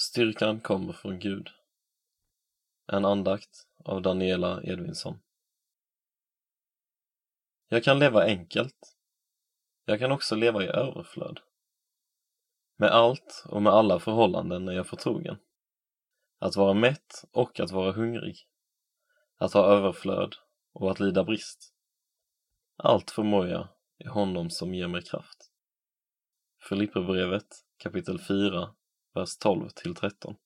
Styrkan kommer från Gud. En andakt av Daniela Edvinsson. Jag kan leva enkelt. Jag kan också leva i överflöd. Med allt och med alla förhållanden är jag förtrogen. Att vara mätt och att vara hungrig. Att ha överflöd och att lida brist. Allt förmår jag i honom som ger mig kraft. Filipperbrevet kapitel 4, vers 12 till 13.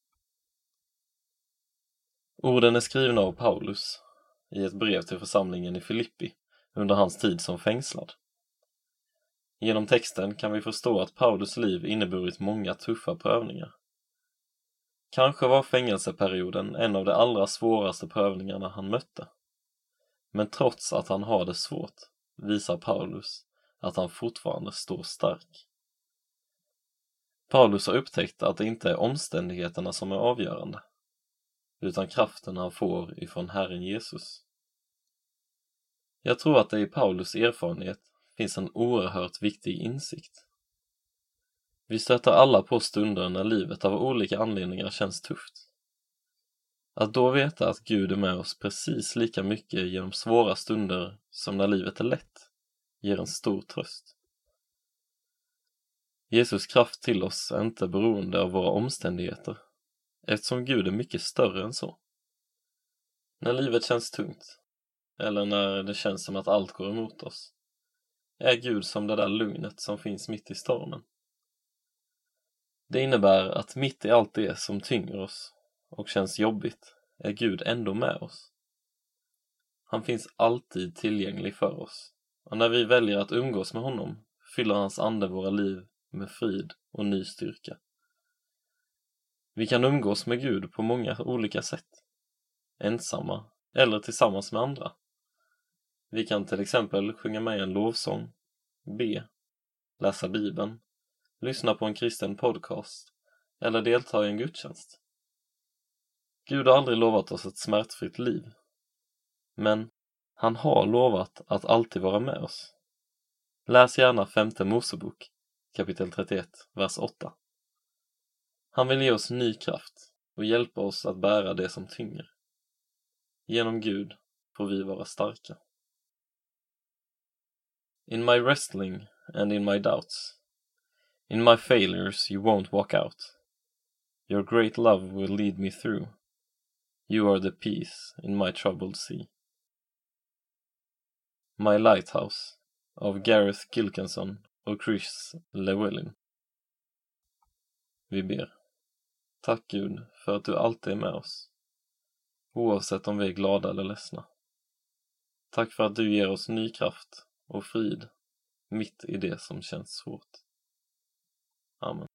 Orden är skrivna av Paulus i ett brev till församlingen i Filippi under hans tid som fängslad. Genom texten kan vi förstå att Paulus liv inneburit många tuffa prövningar. Kanske var fängelseperioden en av de allra svåraste prövningarna han mötte. Men trots att han har det svårt visar Paulus att han fortfarande står stark. Paulus har upptäckt att det inte är omständigheterna som är avgörande, utan kraften han får ifrån Herren Jesus. Jag tror att det i Paulus erfarenhet finns en oerhört viktig insikt. Vi stöter alla på stunder när livet av olika anledningar känns tufft. Att då veta att Gud är med oss precis lika mycket genom svåra stunder som när livet är lätt ger en stor tröst. Jesus kraft till oss är inte beroende av våra omständigheter eftersom Gud är mycket större än så. När livet känns tungt eller när det känns som att allt går emot oss är Gud som det där lugnet som finns mitt i stormen. Det innebär att mitt i allt det som tynger oss och känns jobbigt är Gud ändå med oss. Han finns alltid tillgänglig för oss och när vi väljer att umgås med honom fyller hans ande våra liv med frid och ny styrka. Vi kan umgås med Gud på många olika sätt. Ensamma eller tillsammans med andra. Vi kan till exempel sjunga med i en lovsång, be, läsa bibeln, lyssna på en kristen podcast eller delta i en gudstjänst. Gud har aldrig lovat oss ett smärtfritt liv. Men han har lovat att alltid vara med oss. Läs gärna femte Mosebok kapitel 31, vers 8. Han vill ge oss ny kraft och hjälpa oss att bära det som tynger. Genom Gud får vi vara starka. In my wrestling and in my doubts In my failures you won't walk out Your great love will lead me through You are the peace in my troubled sea My Lighthouse av Gareth Gilkenson och Chris Llewellyn. Vi ber. Tack Gud för att du alltid är med oss, oavsett om vi är glada eller ledsna. Tack för att du ger oss ny kraft och frid mitt i det som känns svårt. Amen.